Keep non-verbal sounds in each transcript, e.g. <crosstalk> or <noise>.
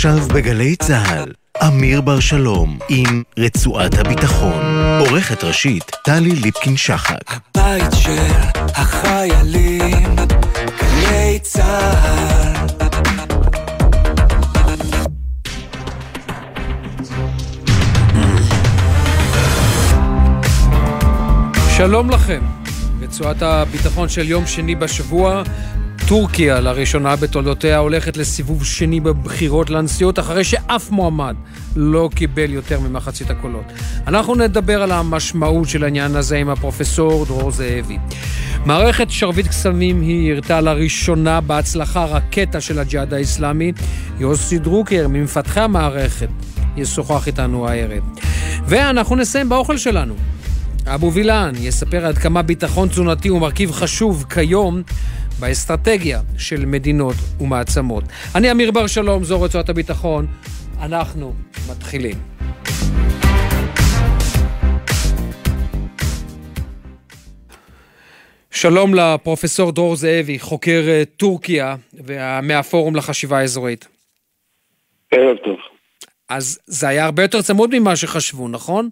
עכשיו בגלי צה"ל, אמיר בר שלום עם רצועת הביטחון. עורכת ראשית, טלי ליפקין-שחק. הבית של החיילים, גלי צה"ל. שלום לכם. רצועת הביטחון של יום שני בשבוע, טורקיה לראשונה בתולדותיה הולכת לסיבוב שני בבחירות לנשיאות אחרי שאף מועמד לא קיבל יותר ממחצית הקולות. אנחנו נדבר על המשמעות של העניין הזה עם הפרופסור דרור זאבי. מערכת שרביט קסמים היא הראתה לראשונה בהצלחה רקטה של הג'יהאד האיסלאמי. יוסי דרוקר ממפתחי המערכת ישוחח איתנו הערב. ואנחנו נסיים באוכל שלנו. אבו וילן יספר עד כמה ביטחון תזונתי הוא מרכיב חשוב כיום באסטרטגיה של מדינות ומעצמות. אני אמיר בר שלום, זו רצועת הביטחון. אנחנו מתחילים. שלום לפרופסור דרור זאבי, חוקר אה, טורקיה מהפורום לחשיבה האזורית. ערב טוב. אז זה היה הרבה יותר צמוד ממה שחשבו, נכון?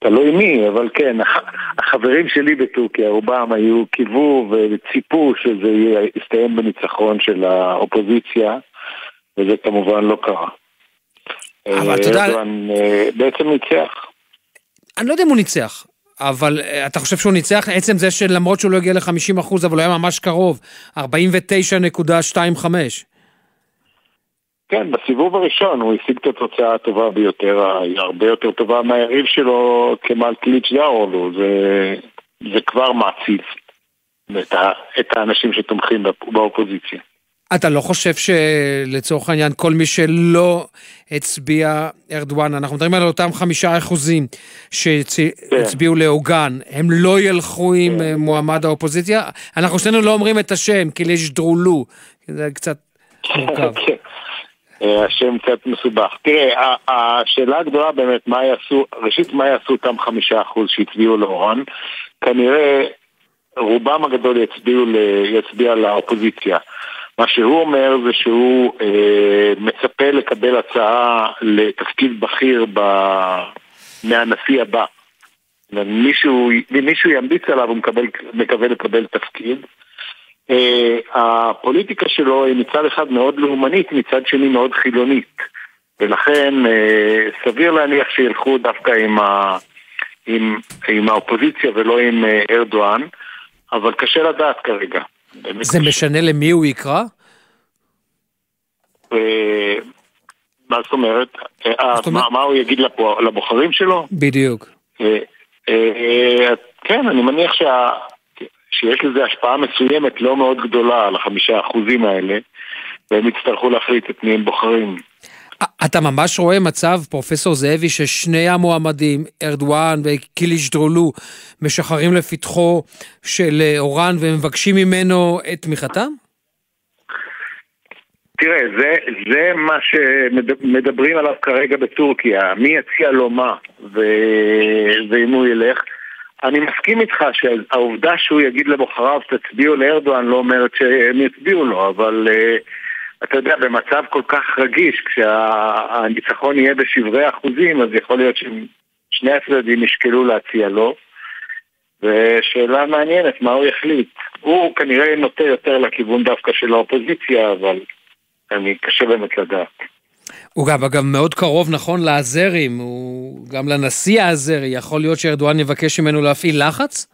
תלוי מי, אבל כן, החברים שלי בטורקיה, רובם היו קיוו וציפו שזה יסתיים בניצחון של האופוזיציה, וזה כמובן לא קרה. אבל אתה יודע... אה, בעצם ניצח. אני לא יודע אם הוא ניצח, אבל אה, אתה חושב שהוא ניצח? עצם זה שלמרות שהוא לא הגיע ל-50%, אבל הוא היה ממש קרוב, 49.25. כן, בסיבוב הראשון הוא השיג את התוצאה הטובה ביותר, היא הרבה יותר טובה מהיריב שלו כמאל קליץ' דאורלו, זה, זה כבר מעציב את, ה, את האנשים שתומכים באופוזיציה. אתה לא חושב שלצורך העניין כל מי שלא הצביע ארדואן, אנחנו מדברים על אותם חמישה אחוזים שהצביעו כן. לאוגן, הם לא ילכו עם כן. מועמד האופוזיציה? אנחנו שנינו לא אומרים את השם, כי יש דרולו, זה קצת <laughs> מורכב. אה, השם קצת מסובך. תראה, השאלה הגדולה באמת, מה יעשו, ראשית, מה יעשו אותם חמישה אחוז שהצביעו לאורן? כנראה רובם הגדול יצביעו, יצביע לאופוזיציה. מה שהוא אומר זה שהוא אה, מצפה לקבל הצעה לתפקיד בכיר ב... מהנשיא הבא. מישהו, מישהו ימליץ עליו, הוא מקווה לקבל תפקיד. אה, הפוליטיקה שלו היא מצד אחד מאוד לאומנית, מצד שני מאוד חילונית. ולכן אה, סביר להניח שילכו דווקא עם, ה, עם, עם האופוזיציה ולא עם אה, ארדואן, אבל קשה לדעת כרגע. זה קשה. משנה למי הוא יקרא? מה זאת אומרת? מה, מה הוא יגיד לבוחרים שלו? בדיוק. כן, אני מניח שה... שיש לזה השפעה מסוימת לא מאוד גדולה על החמישה אחוזים האלה, והם יצטרכו להחליט את מי הם בוחרים. אתה ממש רואה מצב, פרופסור זאבי, ששני המועמדים, ארדואן וקיליש דרולו, משחררים לפתחו של אה, אורן ומבקשים ממנו את תמיכתם? תראה, זה, זה מה שמדברים עליו כרגע בטורקיה, מי יציע לו מה, ו... ואם הוא ילך. אני מסכים איתך שהעובדה שהוא יגיד לבוחריו תצביעו לארדואן לא אומרת שהם יצביעו לו, אבל uh, אתה יודע, במצב כל כך רגיש, כשהניצחון יהיה בשברי אחוזים, אז יכול להיות ששני הצדדים ישקלו להציע לו. ושאלה מעניינת, מה הוא יחליט? הוא כנראה נוטה יותר לכיוון דווקא של האופוזיציה, אבל אני קשה באמת לדעת. הוא גם, אגב מאוד קרוב, נכון, לאזרים, הוא גם לנשיא האזרי, יכול להיות שארדואן יבקש ממנו להפעיל לחץ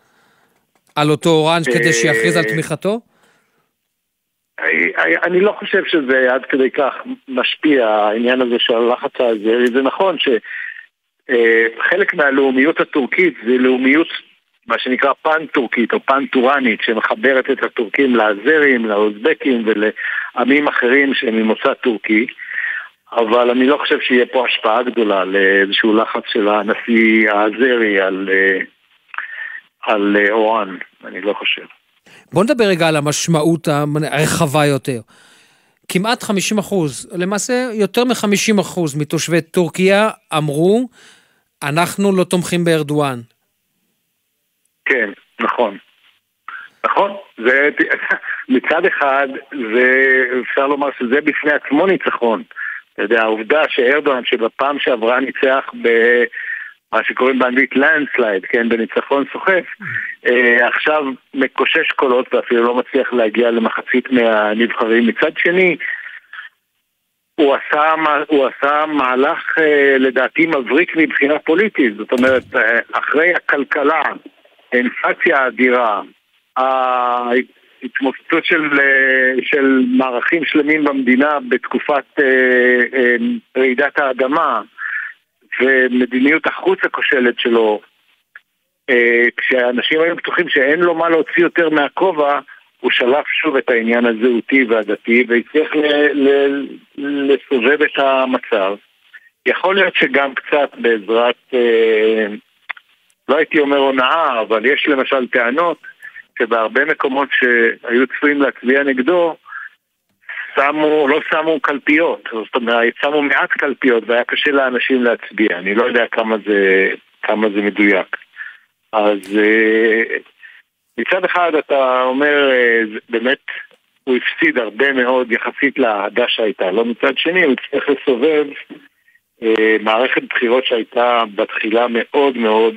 על אותו אורנג' כדי שיכריז על תמיכתו? אני לא חושב שזה עד כדי כך משפיע, העניין הזה של הלחץ האזרי. זה נכון שחלק מהלאומיות הטורקית זה לאומיות, מה שנקרא פן-טורקית או פן-טורנית, שמחברת את הטורקים לאזרים, לאוזבקים ולעמים אחרים שהם ממוצא טורקי. אבל אני לא חושב שיהיה פה השפעה גדולה לאיזשהו לחץ של הנשיא האזרי על, אה, על אה, אורן, אני לא חושב. בוא נדבר רגע על המשמעות הרחבה יותר. כמעט 50 אחוז, למעשה יותר מ-50 אחוז מתושבי טורקיה אמרו, אנחנו לא תומכים בארדואן. כן, נכון. נכון, זה, <laughs> מצד אחד, זה, אפשר לומר שזה בפני עצמו ניצחון. אתה יודע, העובדה שארדואן, שבפעם שעברה ניצח ב... מה שקוראים באנגלית לנדסלייד, כן, בניצחון סוחף, אה, עכשיו מקושש קולות ואפילו לא מצליח להגיע למחצית מהנבחרים. מצד שני, הוא עשה, הוא עשה מהלך אה, לדעתי מבריק מבחינה פוליטית, זאת אומרת, אה, אחרי הכלכלה, האינפלציה האדירה, ההתמוססות של, של מערכים שלמים במדינה בתקופת רעידת האדמה, ומדיניות החוץ הכושלת שלו, אה, כשאנשים היו בטוחים שאין לו מה להוציא יותר מהכובע, הוא שלף שוב את העניין הזהותי והדתי והצליח לסובב את המצב. יכול להיות שגם קצת בעזרת, אה, לא הייתי אומר הונאה, אבל יש למשל טענות שבהרבה מקומות שהיו צפויים להצביע נגדו, שמו, לא שמו קלפיות, זאת אומרת, שמו מעט קלפיות והיה קשה לאנשים להצביע, אני לא יודע כמה זה, כמה זה מדויק. אז אה, מצד אחד אתה אומר, אה, באמת, הוא הפסיד הרבה מאוד יחסית לאהדה שהייתה, לא מצד שני, הוא הצליח לסובב אה, מערכת בחירות שהייתה בתחילה מאוד מאוד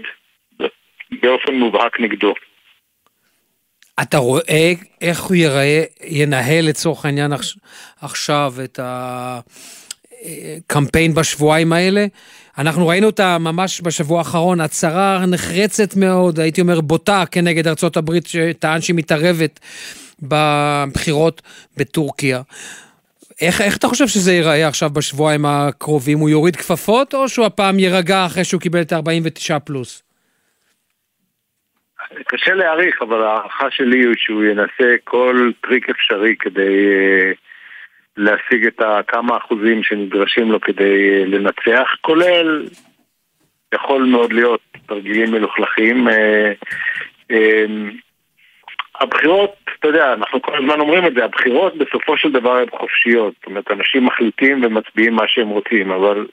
באופן מובהק נגדו. אתה רואה איך הוא ייראה, ינהל לצורך העניין עכשיו את הקמפיין בשבועיים האלה? אנחנו ראינו אותה ממש בשבוע האחרון, הצהרה נחרצת מאוד, הייתי אומר בוטה, כנגד הברית, שטען שהיא מתערבת בבחירות בטורקיה. איך, איך אתה חושב שזה ייראה עכשיו בשבועיים הקרובים? הוא יוריד כפפות, או שהוא הפעם יירגע אחרי שהוא קיבל את ה-49 פלוס? קשה להעריך, אבל ההערכה שלי היא שהוא ינסה כל טריק אפשרי כדי uh, להשיג את הכמה אחוזים שנדרשים לו כדי uh, לנצח, כולל, יכול מאוד להיות תרגילים מלוכלכים. Uh, הבחירות, אתה יודע, אנחנו כל הזמן אומרים את זה, הבחירות בסופו של דבר הן חופשיות. זאת אומרת, אנשים מחליטים ומצביעים מה שהם רוצים, אבל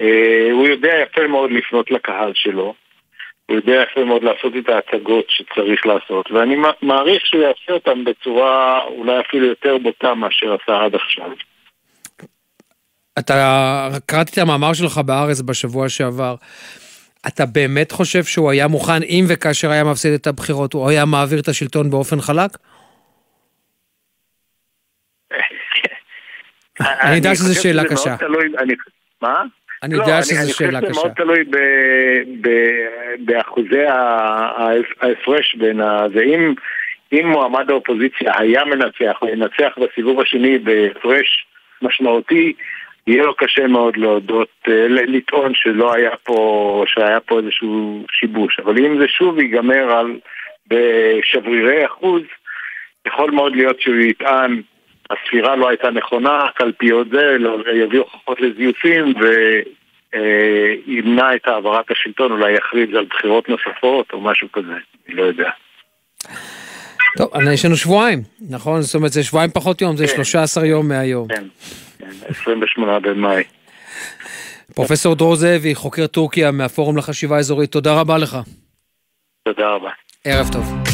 uh, הוא יודע יפה מאוד לפנות לקהל שלו. הוא יודע יפה מאוד לעשות את ההצגות שצריך לעשות, ואני מעריך שהוא יעשה אותן בצורה אולי אפילו יותר בוטה מאשר עשה עד עכשיו. אתה, קראתי את המאמר שלך בארץ בשבוע שעבר. אתה באמת חושב שהוא היה מוכן, אם וכאשר היה מפסיד את הבחירות, הוא היה מעביר את השלטון באופן חלק? <laughs> אני יודע שזו שאלה קשה. מה? אני לא, יודע שזו שאלה קשה. זה מאוד תלוי ב, ב, באחוזי ההפרש בין ה... ואם אם מועמד האופוזיציה היה מנצח או ינצח בסיבוב השני בהפרש משמעותי, יהיה לו קשה מאוד להודות, אה, לטעון שלא היה פה, שהיה פה איזשהו שיבוש. אבל אם זה שוב ייגמר על בשברירי אחוז, יכול מאוד להיות שהוא יטען הספירה לא הייתה נכונה, קלפיות זה, לא, יביאו הוכחות לזיופים וימנע את העברת השלטון, אולי יכריז על בחירות נוספות או משהו כזה, אני לא יודע. טוב, יש לנו שבועיים, נכון? זאת אומרת, זה שבועיים פחות יום, זה 13 כן. יום מהיום. כן, 28 כן, במאי. פרופסור דרור זאבי, חוקר טורקיה מהפורום לחשיבה אזורית, תודה רבה לך. תודה רבה. ערב טוב.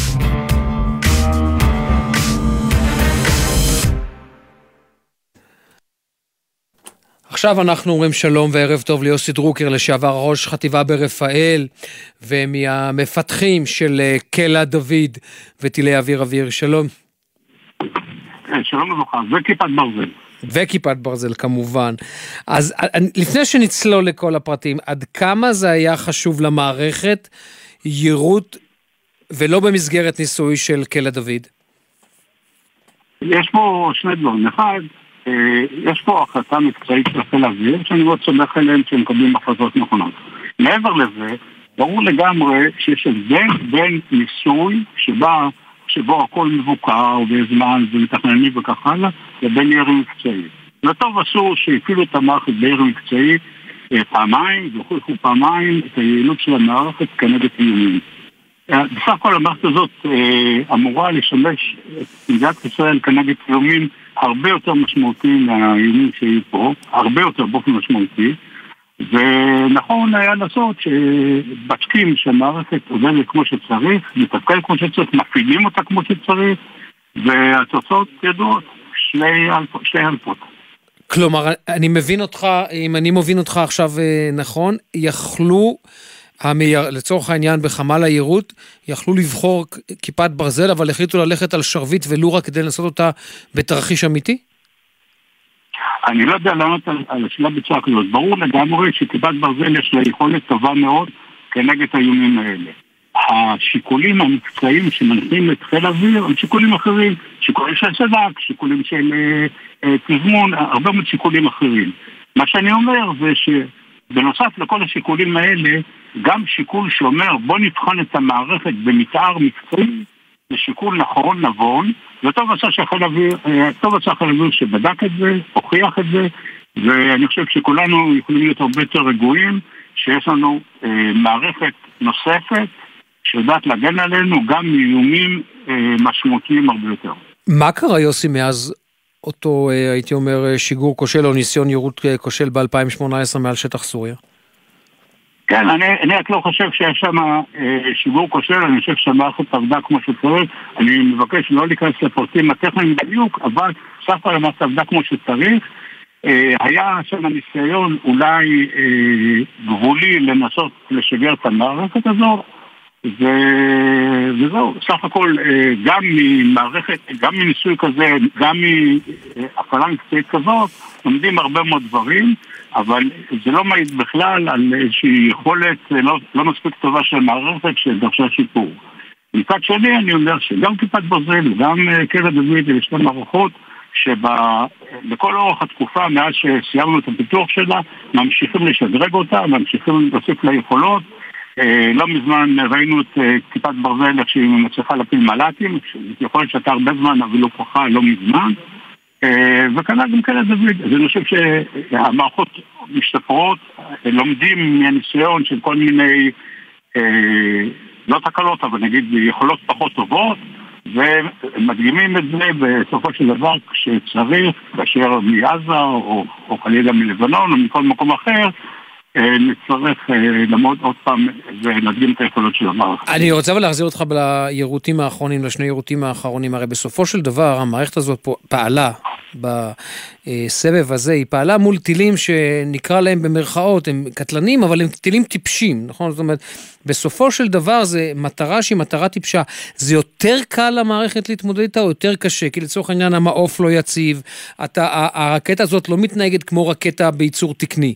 עכשיו אנחנו אומרים שלום וערב טוב ליוסי דרוקר, לשעבר ראש חטיבה ברפאל, ומהמפתחים של אה, קלע דוד וטילי אוויר אוויר. שלום. כן, שלום וברכה, וכיפת ברזל. וכיפת ברזל כמובן. אז אה, לפני שנצלול לכל הפרטים, עד כמה זה היה חשוב למערכת יירוט ולא במסגרת ניסוי של קלע דוד? יש פה שני דברים. אחד, יש פה החלטה מקצועית של חיל האוויר, שאני מאוד סומך עליהם שהם מקבלים החלטות נכונות. מעבר לזה, ברור לגמרי שיש הבדל בין ניסוי שבה, שבו הכל מבוקר וזמן ומתכננים וכך הלאה, לבין ירי מקצועי. וטוב עשו שהפעילו את המערכת בירי מקצועי אה, פעמיים, והוכיחו פעמיים את היעילות של המערכת כנגד איומים. אה, בסך הכל המערכת הזאת אמורה לשמש את מדינת ישראל כנגד איומים הרבה יותר משמעותי מהאיומים שהיו פה, הרבה יותר באופן משמעותי, ונכון היה לעשות שבדקים שהמערכת עובדת כמו שצריך, מתפקד כמו שצריך, מפעילים אותה כמו שצריך, והתוצאות ידועות, שני אלפות. כלומר, אני מבין אותך, אם אני מבין אותך עכשיו אה, נכון, יכלו, המיר, לצורך העניין בחמ"ל היירוט, יכלו לבחור כיפת ברזל, אבל החליטו ללכת על שרביט ולו רק כדי לנסות אותה בתרחיש אמיתי? אני לא יודע לענות על, על השאלה בצורה כזאת. ברור לגמרי שכיפת ברזל יש לה יכולת טובה מאוד כנגד האיומים האלה. השיקולים המקצועיים שמנחים את חיל האוויר הם שיקולים אחרים, שיקולים של סד"כ, שיקולים של אה, אה, תזמון, הרבה מאוד שיקולים אחרים. מה שאני אומר זה שבנוסף לכל השיקולים האלה, גם שיקול שאומר בוא נבחן את המערכת במתאר מקצועי, זה שיקול נכון, נבון, וטוב עשה שחיל האוויר, אה, טוב עשה חיל האוויר שבדק את זה, הוכיח את זה, ואני חושב שכולנו יכולים להיות הרבה יותר רגועים, שיש לנו אה, מערכת נוספת שיודעת להגן עלינו גם מאיומים אה, משמעותיים הרבה יותר. מה קרה יוסי מאז אותו, אה, הייתי אומר, אה, שיגור כושל או ניסיון יירוט אה, כושל ב-2018 מעל שטח סוריה? כן, אני, אני רק לא חושב שיש שם אה, שיגור כושל, אני חושב שהמערכת עבדה כמו שצריך. אני מבקש לא להיכנס לפרטים הטכניים בדיוק, אבל סך הכל המערכת עבדה כמו שצריך. אה, היה שם ניסיון אולי אה, גבולי לנסות לשגר את המערכת הזו, וזהו, סך הכל אה, גם ממערכת, גם מניסוי כזה, גם מהפעלה מקצועית כזאת, לומדים הרבה מאוד דברים, אבל זה לא מעיד בכלל על איזושהי יכולת אה, לא, לא מספיק טובה של מערכת שדרשה שיפור. מצד שני אני אומר שגם כיפת ברזל וגם אה, קרן דוד אלה שתי מערכות שבכל אורך התקופה מאז שסיימנו את הפיתוח שלה ממשיכים לשדרג אותה, ממשיכים להוסיף לה יכולות אה, לא מזמן ראינו את אה, כיפת ברזל איך שהיא מצליחה להפיל מל"טים, יכול להיות שהייתה הרבה זמן אבל הוכחה לא מזמן. אה, וכנ"ל גם כאלה דוד, אז אני חושב שהמערכות משתפרות, לומדים מהניסיון של כל מיני, לא תקלות אבל נגיד יכולות פחות טובות ומדגימים את זה בסופו של דבר כשצריך, כאשר מעזה או, או חלילה מלבנון או מכל מקום אחר אה, נצטרך אה, לעמוד עוד פעם ולהדגים את היכולות של המערכת. אני רוצה אבל להחזיר אותך ליירוטים האחרונים, לשני יירוטים האחרונים. הרי בסופו של דבר המערכת הזאת פעלה בסבב הזה, היא פעלה מול טילים שנקרא להם במרכאות, הם קטלניים, אבל הם טילים טיפשים, נכון? זאת אומרת, בסופו של דבר זה מטרה שהיא מטרה טיפשה. זה יותר קל למערכת להתמודד איתה או יותר קשה? כי לצורך העניין המעוף לא יציב, אתה, הרקטה הזאת לא מתנהגת כמו רקטה בייצור תקני.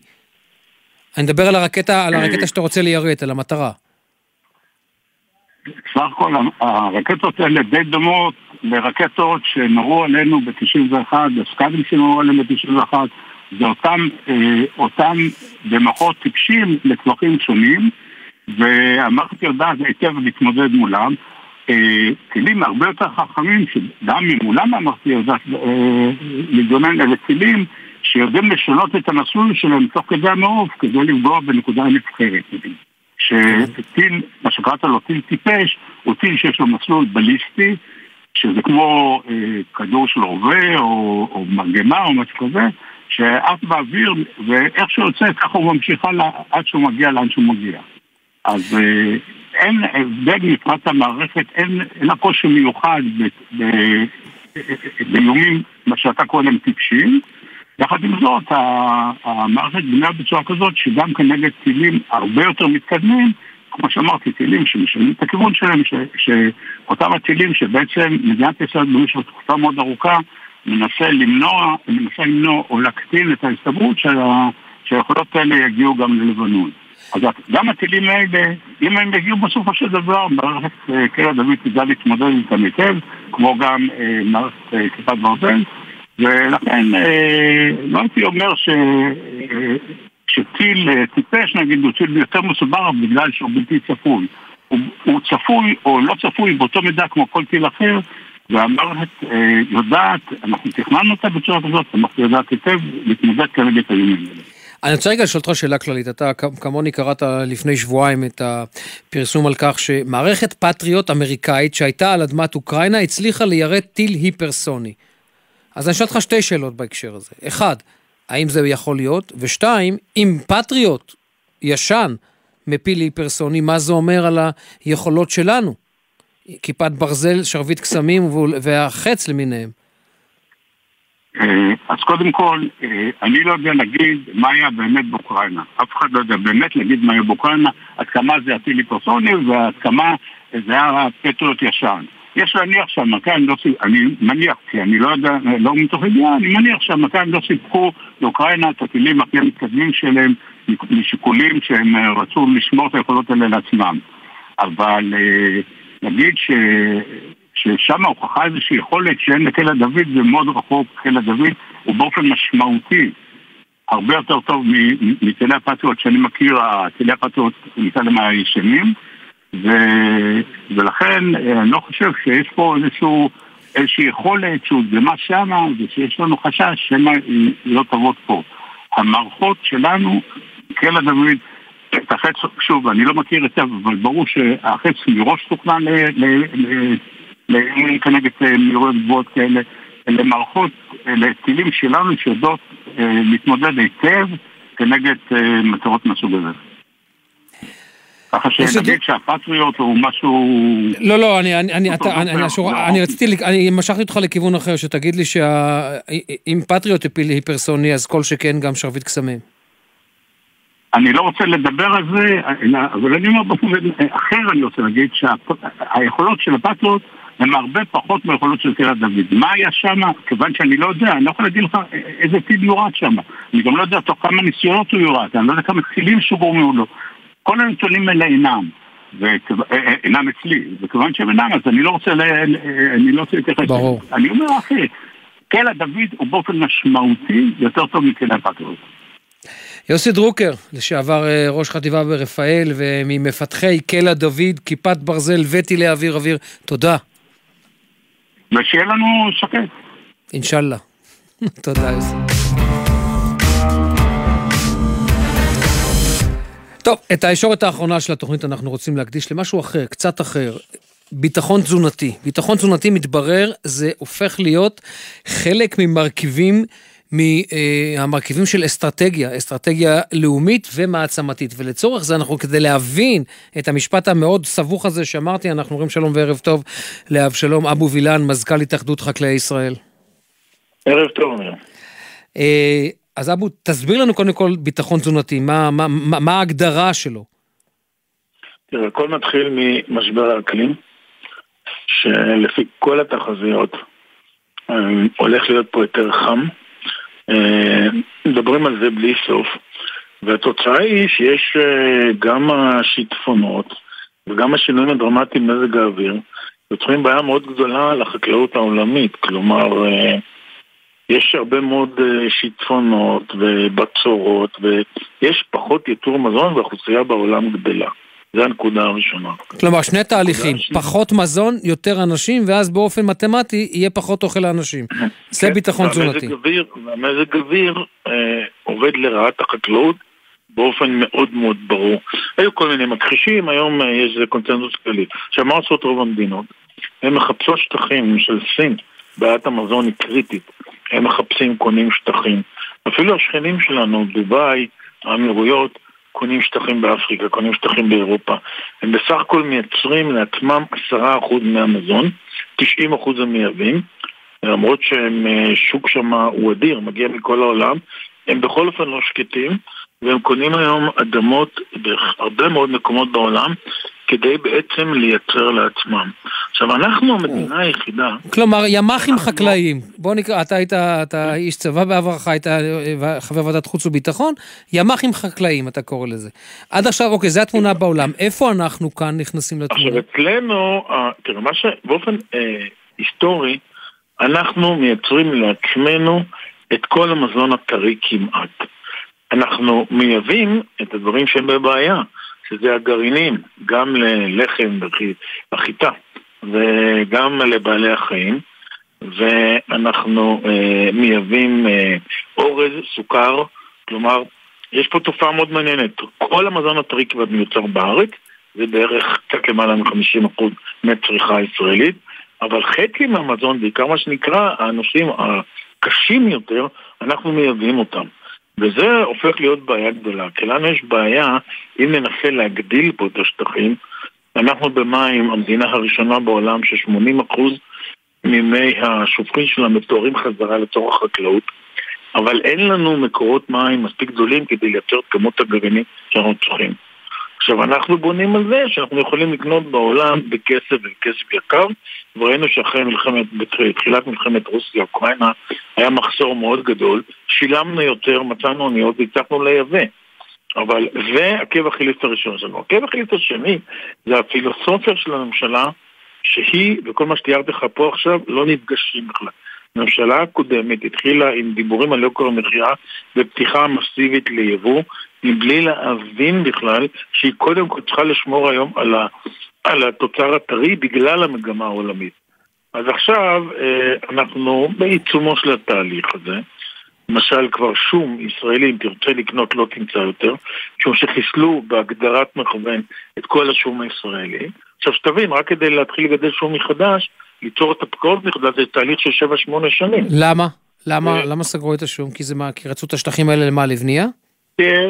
אני מדבר על הרקטה, על הרקטה שאתה רוצה ליירט, על המטרה. סך הכל הרקטות האלה די דומות לרקטות שנורו עלינו ב-91, הסקאדים שנורו עלינו ב-91, זה אותם, אה, אותם במוחות טיפשים לטווחים שונים, והמערכת יודעת היטב להתמודד מולם. אה, טילים הרבה יותר חכמים, שגם ממולם המערכת יודעת אה, להתגונן, אלה טילים שיודעים לשנות את המסלול שלהם תוך כדי המעוף כדי לפגוע בנקודה נבחרת. שטיל, מה שקראת לו טיל טיפש, הוא טיל שיש לו מסלול בליסטי, שזה כמו אה, כדור של רובה או, או מרגמה או משהו כזה, שעף באוויר, ואיך שהוא יוצא ככה הוא ממשיך הלאה עד שהוא מגיע לאן שהוא מגיע. אז אה, אין הבדל מבחינת המערכת, אין, אין לה קושי מיוחד באיומים, מה שאתה קורא להם טיפשים. יחד עם זאת, המערכת בנויה בצורה כזאת שגם כנגד טילים הרבה יותר מתקדמים, כמו שאמרתי, טילים שמשנים את הכיוון שלהם, ש, שאותם הטילים שבעצם מדינת ישראל במשך תקופה מאוד ארוכה מנסה למנוע, מנסה למנוע או להקטין את ההסתברות שהיכולות האלה יגיעו גם ללבנון. אז גם הטילים האלה, אם הם יגיעו בסופו של דבר, מערכת אה, קרע דוד תדע להתמודד איתם היטב, כמו גם אה, מערכת אה, כיפת ברזל. ולכן אה, לא הייתי אומר ש... אה, שטיל אה, טיפש נגיד הוא טיל יותר מסובר בגלל שהוא בלתי צפוי. הוא, הוא צפוי או לא צפוי באותו מידה כמו כל טיל אחר והמערכת אה, יודעת, אנחנו תכננו אותה בצורה כזאת, המערכת יודעת היטב להתמודד כנגד האיומים האלה. אני רוצה רגע לשאול אותך שאלה כללית, אתה כמוני קראת לפני שבועיים את הפרסום על כך שמערכת פטריוט אמריקאית שהייתה על אדמת אוקראינה הצליחה ליירט טיל היפרסוני. אז אני אשאל אותך שתי שאלות בהקשר הזה. אחד, האם זה יכול להיות? ושתיים, אם פטריוט ישן מפיל היפרסוני, מה זה אומר על היכולות שלנו? כיפת ברזל, שרביט קסמים והחץ למיניהם. אה, אז קודם כל, אה, אני לא יודע להגיד מה היה באמת באוקראינה. אף אחד לא יודע באמת להגיד מה היה באוקראינה, עד כמה זה הטילי פרסוני ועד כמה זה היה פטריוט ישן. יש להניח שהמכ"ים לא סיפקו, אני מניח, כי אני לא יודע, לא מתוך ידיעה, אני מניח שהמכ"ים לא סיפקו לאוקראינה את הטילים הכי מתקדמים שלהם משיקולים שהם אה, רצו לשמור את היכולות האלה לעצמם. אבל נגיד ש... ששם הוכחה איזושהי יכולת שאין לקלע דוד זה מאוד רחוק, קלע דוד הוא באופן משמעותי הרבה יותר טוב מטילי הפטריוט שאני מכיר, טילי הפטריוט ניתן להם הישנים ו... ולכן אה, אני לא חושב שיש פה איזשהו, איזושהי יכולת שהודגמה שמה ושיש לנו חשש שמא היא לא תעבוד פה. המערכות שלנו, קלע דוד, את החץ, שוב, אני לא מכיר היטב, אבל ברור שהחץ מראש תוכנן כנגד אה, מהירויות גבוהות כאלה, אלה מערכות, אלה טילים שלנו שיודעות אה, להתמודד היטב כנגד מטרות מהסוג הזה. ככה שנגיד שהפטריוט הוא משהו... לא, לא, אני, אני, אני, אתה, אני, אני רציתי, אני משכתי אותך לכיוון אחר, שתגיד לי שאם פטריוט הפיל היפרסוני, אז כל שכן גם שרביט קסמים. אני לא רוצה לדבר על זה, אבל אני אומר באופן אחר, אני רוצה להגיד שהיכולות של הפטריוט הן הרבה פחות מהיכולות של קריית דוד. מה היה שם? כיוון שאני לא יודע, אני לא יכול להגיד לך איזה טיל יורד שם. אני גם לא יודע תוך כמה ניסיונות הוא יורד, אני לא יודע כמה טילים שגורמו לו. כל הנתונים האלה אינם. ואינם אצלי, וכיוון שהם אינם, אז אני לא רוצה, אני לא רוצה להתייחס. ברור. אני אומר, אחי, קלע דוד הוא באופן משמעותי יותר טוב מקלע פטריוט. יוסי דרוקר, לשעבר אה, ראש חטיבה ברפאל וממפתחי קלע דוד, כיפת ברזל וטילי אוויר אוויר, תודה. ושיהיה לנו שקט. אינשאללה. <laughs> תודה, יוסי. טוב, את הישורת האחרונה של התוכנית אנחנו רוצים להקדיש למשהו אחר, קצת אחר. ביטחון תזונתי. ביטחון תזונתי מתברר, זה הופך להיות חלק ממרכיבים מהמרכיבים של אסטרטגיה, אסטרטגיה לאומית ומעצמתית. ולצורך זה אנחנו, כדי להבין את המשפט המאוד סבוך הזה שאמרתי, אנחנו אומרים שלום וערב טוב לאבשלום אבו וילן, מזכ"ל התאחדות חקלאי ישראל. ערב טוב. אה, אז אבו, תסביר לנו קודם כל ביטחון תזונתי, מה, מה, מה, מה ההגדרה שלו? תראה, הכל מתחיל ממשבר האקלים, שלפי כל התחזיות אה, הולך להיות פה יותר חם. אה, מדברים על זה בלי סוף, והתוצאה היא שיש אה, גם השיטפונות וגם השינויים הדרמטיים במזג האוויר יוצרים בעיה מאוד גדולה לחקלאות העולמית, כלומר יש הרבה מאוד שיטפונות ובצורות ויש פחות ייצור מזון והאוכלוסייה בעולם גדלה. זה הנקודה הראשונה. כלומר, שני תהליכים, פחות מזון, יותר אנשים, ואז באופן מתמטי יהיה פחות אוכל לאנשים. זה כן, ביטחון תזונתי. והמזג אוויר אה, עובד לרעת החקלאות באופן מאוד מאוד ברור. היו כל מיני מכחישים, היום אה, יש קונצנזוס כללי. עכשיו, מה עושות רוב המדינות? הן מחפשות שטחים של סין, בעיית המזון היא קריטית. הם מחפשים, קונים שטחים. אפילו השכנים שלנו, דובאי, האמירויות, קונים שטחים באפריקה, קונים שטחים באירופה. הם בסך הכל מייצרים לעצמם עשרה אחוז מהמזון, תשעים אחוז הם מייבאים, למרות ששוק שם הוא אדיר, מגיע מכל העולם, הם בכל אופן לא שקטים, והם קונים היום אדמות בהרבה מאוד מקומות בעולם כדי בעצם לייצר לעצמם. עכשיו, אנחנו המדינה היחידה... כלומר, ימ"חים חקלאיים. בוא נקרא, אתה היית, אתה איש צבא בעברך, היית אה, חבר ועדת חוץ וביטחון, ימ"חים חקלאיים, אתה קורא לזה. עד עכשיו, אוקיי, זו התמונה בעולם. איפה אנחנו כאן נכנסים לתמונה? עכשיו, אצלנו, תראה, מה שבאופן אה, היסטורי, אנחנו מייצרים לעצמנו את כל המזון הטרי כמעט. אנחנו מייבאים את הדברים שהם בבעיה. שזה הגרעינים, גם ללחם בחיטה וגם לבעלי החיים, ואנחנו אה, מייבאים אה, אורז, סוכר, כלומר, יש פה תופעה מאוד מעניינת. כל המזון הטרי כבר מיוצר בארץ, זה בערך קצת למעלה מ-50% מהצריכה הישראלית, אבל חצי מהמזון, בעיקר מה שנקרא האנושים קשים יותר, אנחנו מייבאים אותם. וזה הופך להיות בעיה גדולה, כי לנו יש בעיה, אם ננסה להגדיל פה את השטחים, אנחנו במים, המדינה הראשונה בעולם ש-80% ממי השופכים שלה מתוארים חזרה לצורך החקלאות, אבל אין לנו מקורות מים מספיק גדולים כדי לייצר את כמות הגרעינים שאנחנו צריכים. עכשיו, אנחנו בונים על זה שאנחנו יכולים לקנות בעולם בכסף ובכסף יקר, וראינו שאחרי מלחמת, בתחילת מלחמת רוסיה-אוקראינה היה מחסור מאוד גדול, שילמנו יותר, מצאנו אוניות והצלחנו לייבא. אבל זה עקב אכילס הראשון שלנו. עקב אכילס השני זה הפילוסופיה של הממשלה, שהיא, וכל מה שתיארתי לך פה עכשיו, לא נפגשים בכלל. הממשלה הקודמת התחילה עם דיבורים על יוקר המחיה ופתיחה מסיבית ליבוא, מבלי להבין בכלל שהיא קודם כל צריכה לשמור היום על, ה, על התוצר הטרי בגלל המגמה העולמית. אז עכשיו אה, אנחנו בעיצומו של התהליך הזה. למשל כבר שום ישראלי, אם תרצה לקנות, לא תמצא יותר, משום שחיסלו בהגדרת מכוון את כל השום הישראלי. עכשיו שתבין, רק כדי להתחיל לגדל שום מחדש, ליצור את הפקעות מחדש, זה תהליך של 7-8 שנים. למה? למה, למה סגרו את השום? כי זה מה, כי רצו את השטחים האלה למה, לבנייה?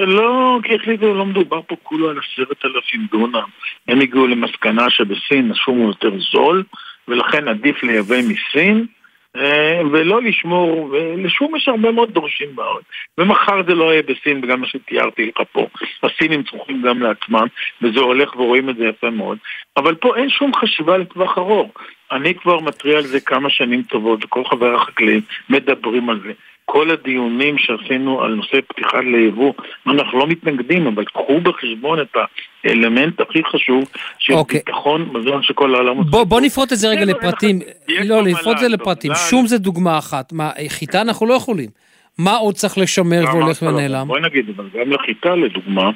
לא, כי החליטו, לא מדובר פה כולו על עשרת אלפים דונם. הם הגיעו למסקנה שבסין השום הוא יותר זול, ולכן עדיף לייבא מסין, אה, ולא לשמור, ולשום יש הרבה מאוד דורשים בארץ. ומחר זה לא יהיה בסין, בגלל מה שתיארתי לך פה. הסינים צורכים גם לעצמם, וזה הולך ורואים את זה יפה מאוד. אבל פה אין שום חשיבה לטווח ארוך. אני כבר מתריע על זה כמה שנים טובות, וכל חברי החקלאים מדברים על זה. כל הדיונים שעשינו על נושא פתיחה ליבוא, אנחנו לא מתנגדים, אבל קחו בחשבון את האלמנט הכי חשוב של okay. אוקיי. ביטחון מזון שכל העולם עושה. בוא, בוא נפרוט את זה רגע לפרטים. לא, לפרוט את זה לפרטים. שום זה דוגמה אחת. מה, חיטה אנחנו לא יכולים. מה עוד צריך לשמר והולך ונעלם? בואי נגיד, אבל גם לחיטה לדוגמה,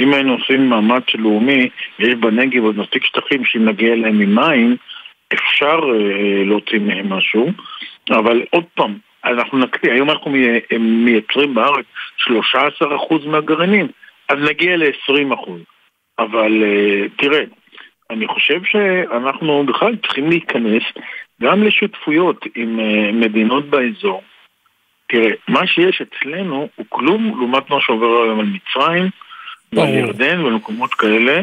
אם היינו עושים מאמץ לאומי, יש בנגב עוד מספיק שטחים שאם נגיע אליהם ממים, אפשר אה, להוציא מהם משהו, אבל עוד פעם, אנחנו נקטיא, היום אנחנו מייצרים בארץ 13% מהגרעינים, אז נגיע ל-20%. אבל אה, תראה, אני חושב שאנחנו בכלל צריכים להיכנס גם לשותפויות עם אה, מדינות באזור. תראה, מה שיש אצלנו הוא כלום לעומת מה שעובר היום על מצרים, ועל ירדן ומקומות כאלה.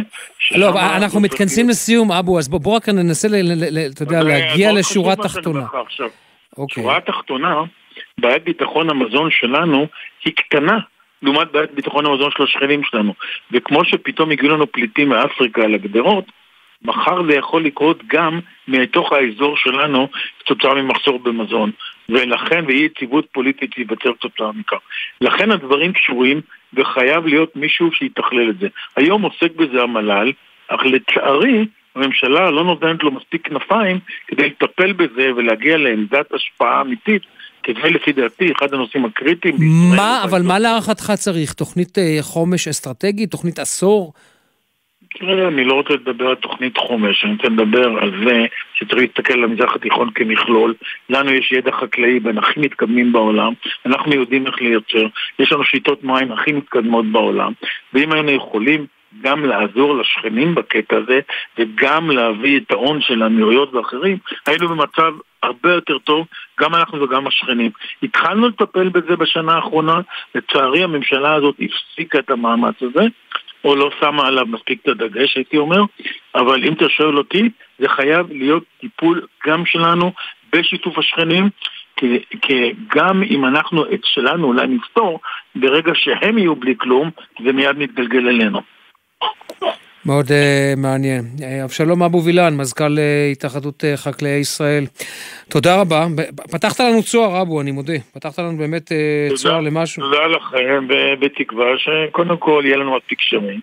לא, אנחנו מתכנסים לסיום, אבו, אז בוא רק ננסה, אתה יודע, להגיע לשורה תחתונה. אוקיי. שורה התחתונה, בעיית ביטחון המזון שלנו היא קטנה לעומת בעיית ביטחון המזון של השכנים שלנו. וכמו שפתאום הגיעו לנו פליטים מאפריקה על הגדרות, מחר זה יכול לקרות גם מתוך האזור שלנו כתוצאה ממחסור במזון. ולכן, ואי יציבות פוליטית תיווצר כתוצאה מכך. לכן הדברים קשורים, וחייב להיות מישהו שיתכלל את זה. היום עוסק בזה המל"ל, אך לצערי, הממשלה לא נותנת לו מספיק כנפיים כדי לטפל בזה ולהגיע לעמדת השפעה אמיתית זה לפי דעתי אחד הנושאים הקריטיים. מה, אבל מה להערכתך צריך? תוכנית אה, חומש אסטרטגית? תוכנית עשור? תראה, אני לא רוצה לדבר על תוכנית חומש, אני רוצה לדבר על זה שצריך להסתכל על המזרח התיכון כמכלול. לנו יש ידע חקלאי בין הכי מתקדמים בעולם, אנחנו יודעים איך לייצר, יש לנו שיטות מים הכי מתקדמות בעולם, ואם היינו יכולים גם לעזור לשכנים בקטע הזה, וגם להביא את ההון של האמירויות ואחרים, היינו במצב הרבה יותר טוב, גם אנחנו וגם השכנים. התחלנו לטפל בזה בשנה האחרונה, לצערי הממשלה הזאת הפסיקה את המאמץ הזה, או לא שמה עליו מספיק את הדגש, הייתי אומר, אבל אם אתה שואל אותי, זה חייב להיות טיפול גם שלנו בשיתוף השכנים, כי גם אם אנחנו את שלנו אולי נפתור, ברגע שהם יהיו בלי כלום, זה מיד מתגלגל אלינו. מאוד uh, מעניין. אה, אבשלום אבו וילן, מזכ"ל uh, התאחדות uh, חקלאי ישראל. תודה רבה. פתחת לנו צוהר, אבו, אני מודה. פתחת לנו באמת uh, צוהר למשהו. תודה לכם, בתקווה שקודם כל יהיה לנו מספיק שרים,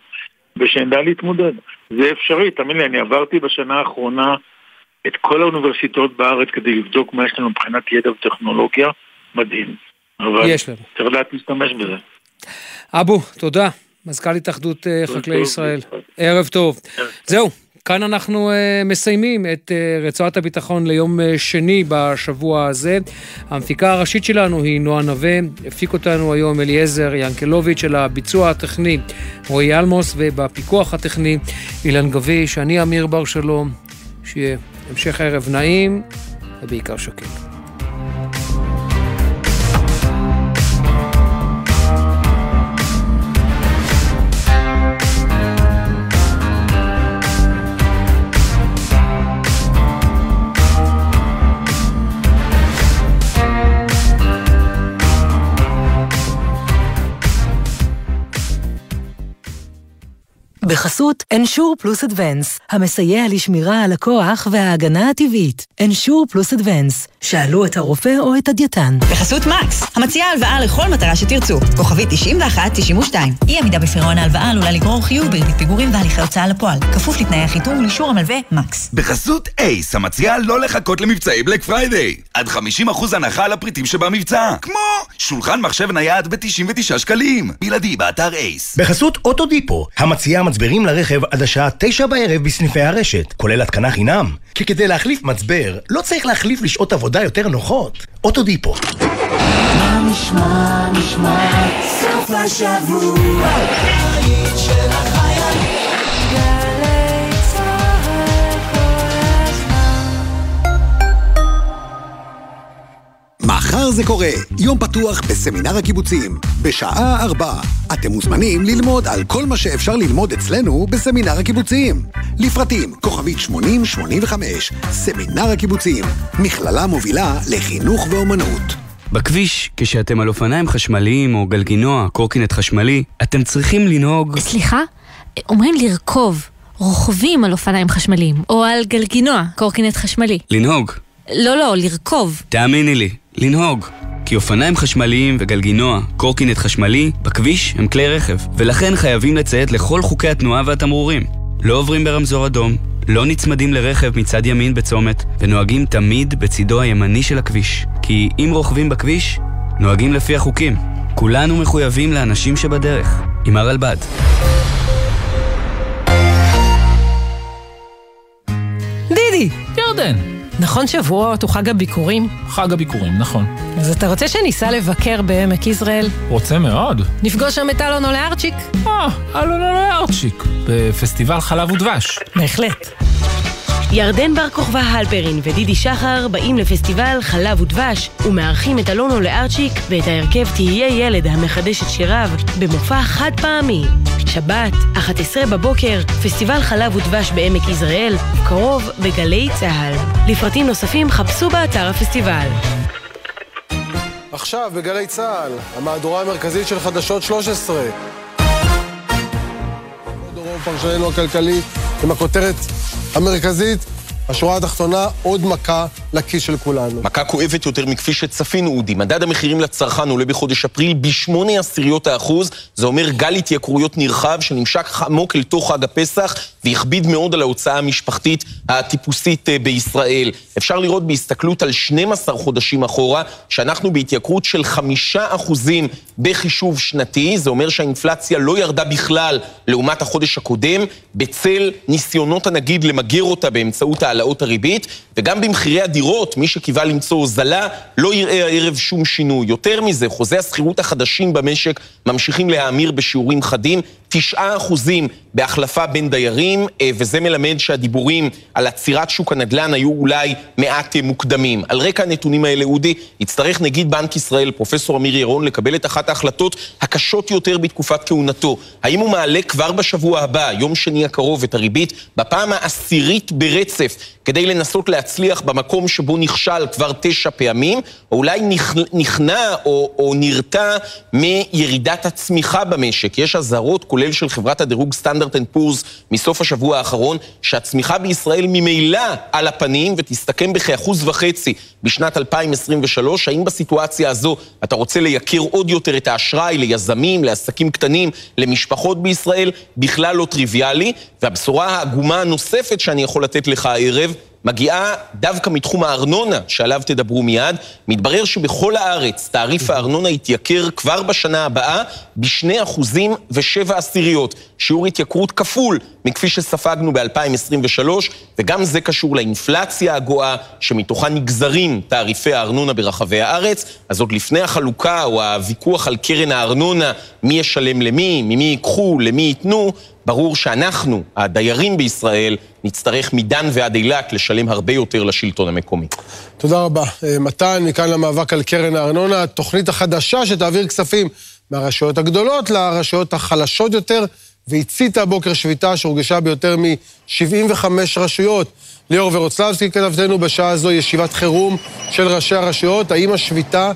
ושנדע להתמודד. זה אפשרי, תאמין לי, אני עברתי בשנה האחרונה את כל האוניברסיטאות בארץ כדי לבדוק מה יש לנו מבחינת ידע וטכנולוגיה. מדהים. אבל יש לנו. צריך לדעת להשתמש בזה. אבו, תודה. מזכ"ל התאחדות אה, חקלאי ישראל. ערב טוב. זהו, כאן אנחנו uh, מסיימים את uh, רצועת הביטחון ליום uh, שני בשבוע הזה. המפיקה הראשית שלנו היא נועה נווה, הפיק אותנו היום אליעזר ינקלוביץ' של הביצוע הטכני רועי אלמוס, ובפיקוח הטכני אילן גביש, אני אמיר בר שלום, שיהיה המשך ערב נעים ובעיקר שקט. בחסות Ensure Plus Advance, המסייע לשמירה על הכוח וההגנה הטבעית. Ensure Plus Advance, שאלו את הרופא או את הדיאטן. בחסות מקס, המציעה הלוואה לכל מטרה שתרצו. כוכבית 91-92. אי עמידה בפירעון ההלוואה עלולה לגרור חיוב בריבית פיגורים והליכי הוצאה לפועל. כפוף לתנאי החיתום ולאישור המלווה מקס. בחסות אייס, המציעה לא לחכות למבצעי Black Friday. עד 50% הנחה על הפריטים שבמבצע. כמו שולחן מחשב נייד ב-99 שקלים. בלעדי באתר אייס. בחסות אוטודיפו, המציעה מצברים לרכב עד השעה תשע בערב בסניפי הרשת, כולל התקנה חינם. כי כדי להחליף מצבר, לא צריך להחליף לשעות עבודה יותר נוחות. אוטודיפו. מה נשמע, נשמע, סוף השבוע, מחר זה קורה, יום פתוח בסמינר הקיבוצים, בשעה ארבע. אתם מוזמנים ללמוד על כל מה שאפשר ללמוד אצלנו בסמינר הקיבוצים. לפרטים, כוכבית 8085, סמינר הקיבוצים, מכללה מובילה לחינוך ואומנות. בכביש, כשאתם על אופניים חשמליים או גלגינוע, קורקינט חשמלי, אתם צריכים לנהוג... סליחה? אומרים לרכוב. רוכבים על אופניים חשמליים, או על גלגינוע, קורקינט חשמלי. לנהוג. לא, לא, לרכוב. תאמיני לי, לנהוג. כי אופניים חשמליים וגלגינוע, קורקינט חשמלי, בכביש הם כלי רכב, ולכן חייבים לציית לכל חוקי התנועה והתמרורים. לא עוברים ברמזור אדום, לא נצמדים לרכב מצד ימין בצומת, ונוהגים תמיד בצידו הימני של הכביש. כי אם רוכבים בכביש, נוהגים לפי החוקים. כולנו מחויבים לאנשים שבדרך. עם הרלב"ד. דידי! ירדן. נכון שבועות הוא חג הביקורים? חג הביקורים, נכון. אז אתה רוצה שניסע לבקר בעמק יזרעאל? רוצה מאוד. נפגוש שם את אלון אולארצ'יק? אה, אלון אולארצ'יק, בפסטיבל חלב ודבש. בהחלט. ירדן בר כוכבא הלפרין ודידי שחר באים לפסטיבל חלב ודבש ומארחים את אלונו לארצ'יק ואת ההרכב תהיה ילד המחדש את שיריו במופע חד פעמי. שבת, 11 בבוקר, פסטיבל חלב ודבש בעמק יזרעאל, קרוב בגלי צה"ל. לפרטים נוספים חפשו באתר הפסטיבל. עכשיו בגלי צה"ל, המהדורה המרכזית של חדשות 13. דורון פרשננו הכלכלי עם הכותרת המרכזית, השורה התחתונה, עוד מכה לכיס של כולנו. מכה כואבת יותר מכפי שצפינו, אודי. מדד המחירים לצרכן עולה בחודש אפריל בשמונה עשיריות האחוז. זה אומר גל התייקרויות נרחב שנמשך עמוק אל תוך חג הפסח והכביד מאוד על ההוצאה המשפחתית הטיפוסית אה, בישראל. אפשר לראות בהסתכלות על 12 חודשים אחורה, שאנחנו בהתייקרות של חמישה אחוזים בחישוב שנתי. זה אומר שהאינפלציה לא ירדה בכלל לעומת החודש הקודם, בצל ניסיונות הנגיד למגר אותה באמצעות העלאות הריבית, וגם במחירי הדירות, מי שקיווה למצוא הוזלה, לא יראה הערב שום שינוי. יותר מזה, חוזי השכירות החדשים במשק ממשיכים להאמיר בשיעורים חדים, תשעה אחוזים בהחלפה בין דיירים, אה, וזה מלמד שהדיבורים על עצירת שוק הנדל"ן היו אולי מעט אה, מוקדמים. על רקע הנתונים האלה, אודי, יצטרך נגיד בנק ישראל, פרופסור אמיר ירון, לקבל את אחת ההחלטות הקשות יותר בתקופת כהונתו. האם הוא מעלה כבר בשבוע הבא, יום שני הקרוב, את הריבית, בפעם העשירית ברצף, כדי לנסות להצליח במקום שבו נכשל כבר תשע פעמים, או אולי נכנע או, או נרתע מירידת הצמיחה במשק. יש אזהרות, כולל של חברת הדירוג סטנדרד אנד פורס מסוף השבוע האחרון, שהצמיחה בישראל ממילא על הפנים ותסתכם בכאחוז וחצי בשנת 2023. האם בסיטואציה הזו אתה רוצה לייקר עוד יותר את האשראי ליזמים, לעסקים קטנים, למשפחות בישראל? בכלל לא טריוויאלי. והבשורה העגומה הנוספת שאני יכול לתת לך הערב, מגיעה דווקא מתחום הארנונה, שעליו תדברו מיד. מתברר שבכל הארץ תעריף הארנונה יתייקר כבר בשנה הבאה בשני אחוזים ושבע עשיריות. שיעור התייקרות כפול מכפי שספגנו ב-2023, וגם זה קשור לאינפלציה הגואה, שמתוכה נגזרים תעריפי הארנונה ברחבי הארץ. אז עוד לפני החלוקה או הוויכוח על קרן הארנונה, מי ישלם למי, ממי ייקחו, למי ייתנו, ברור שאנחנו, הדיירים בישראל, נצטרך מדן ועד אילת לשלם הרבה יותר לשלטון המקומי. תודה רבה. מתן, מכאן למאבק על קרן הארנונה, התוכנית החדשה שתעביר כספים מהרשויות הגדולות לרשויות החלשות יותר, והציתה הבוקר שביתה שהורגשה ביותר מ-75 רשויות. ליאור ורוצלבסקי כתבתנו בשעה הזו ישיבת חירום של ראשי הרשויות, האם השביתה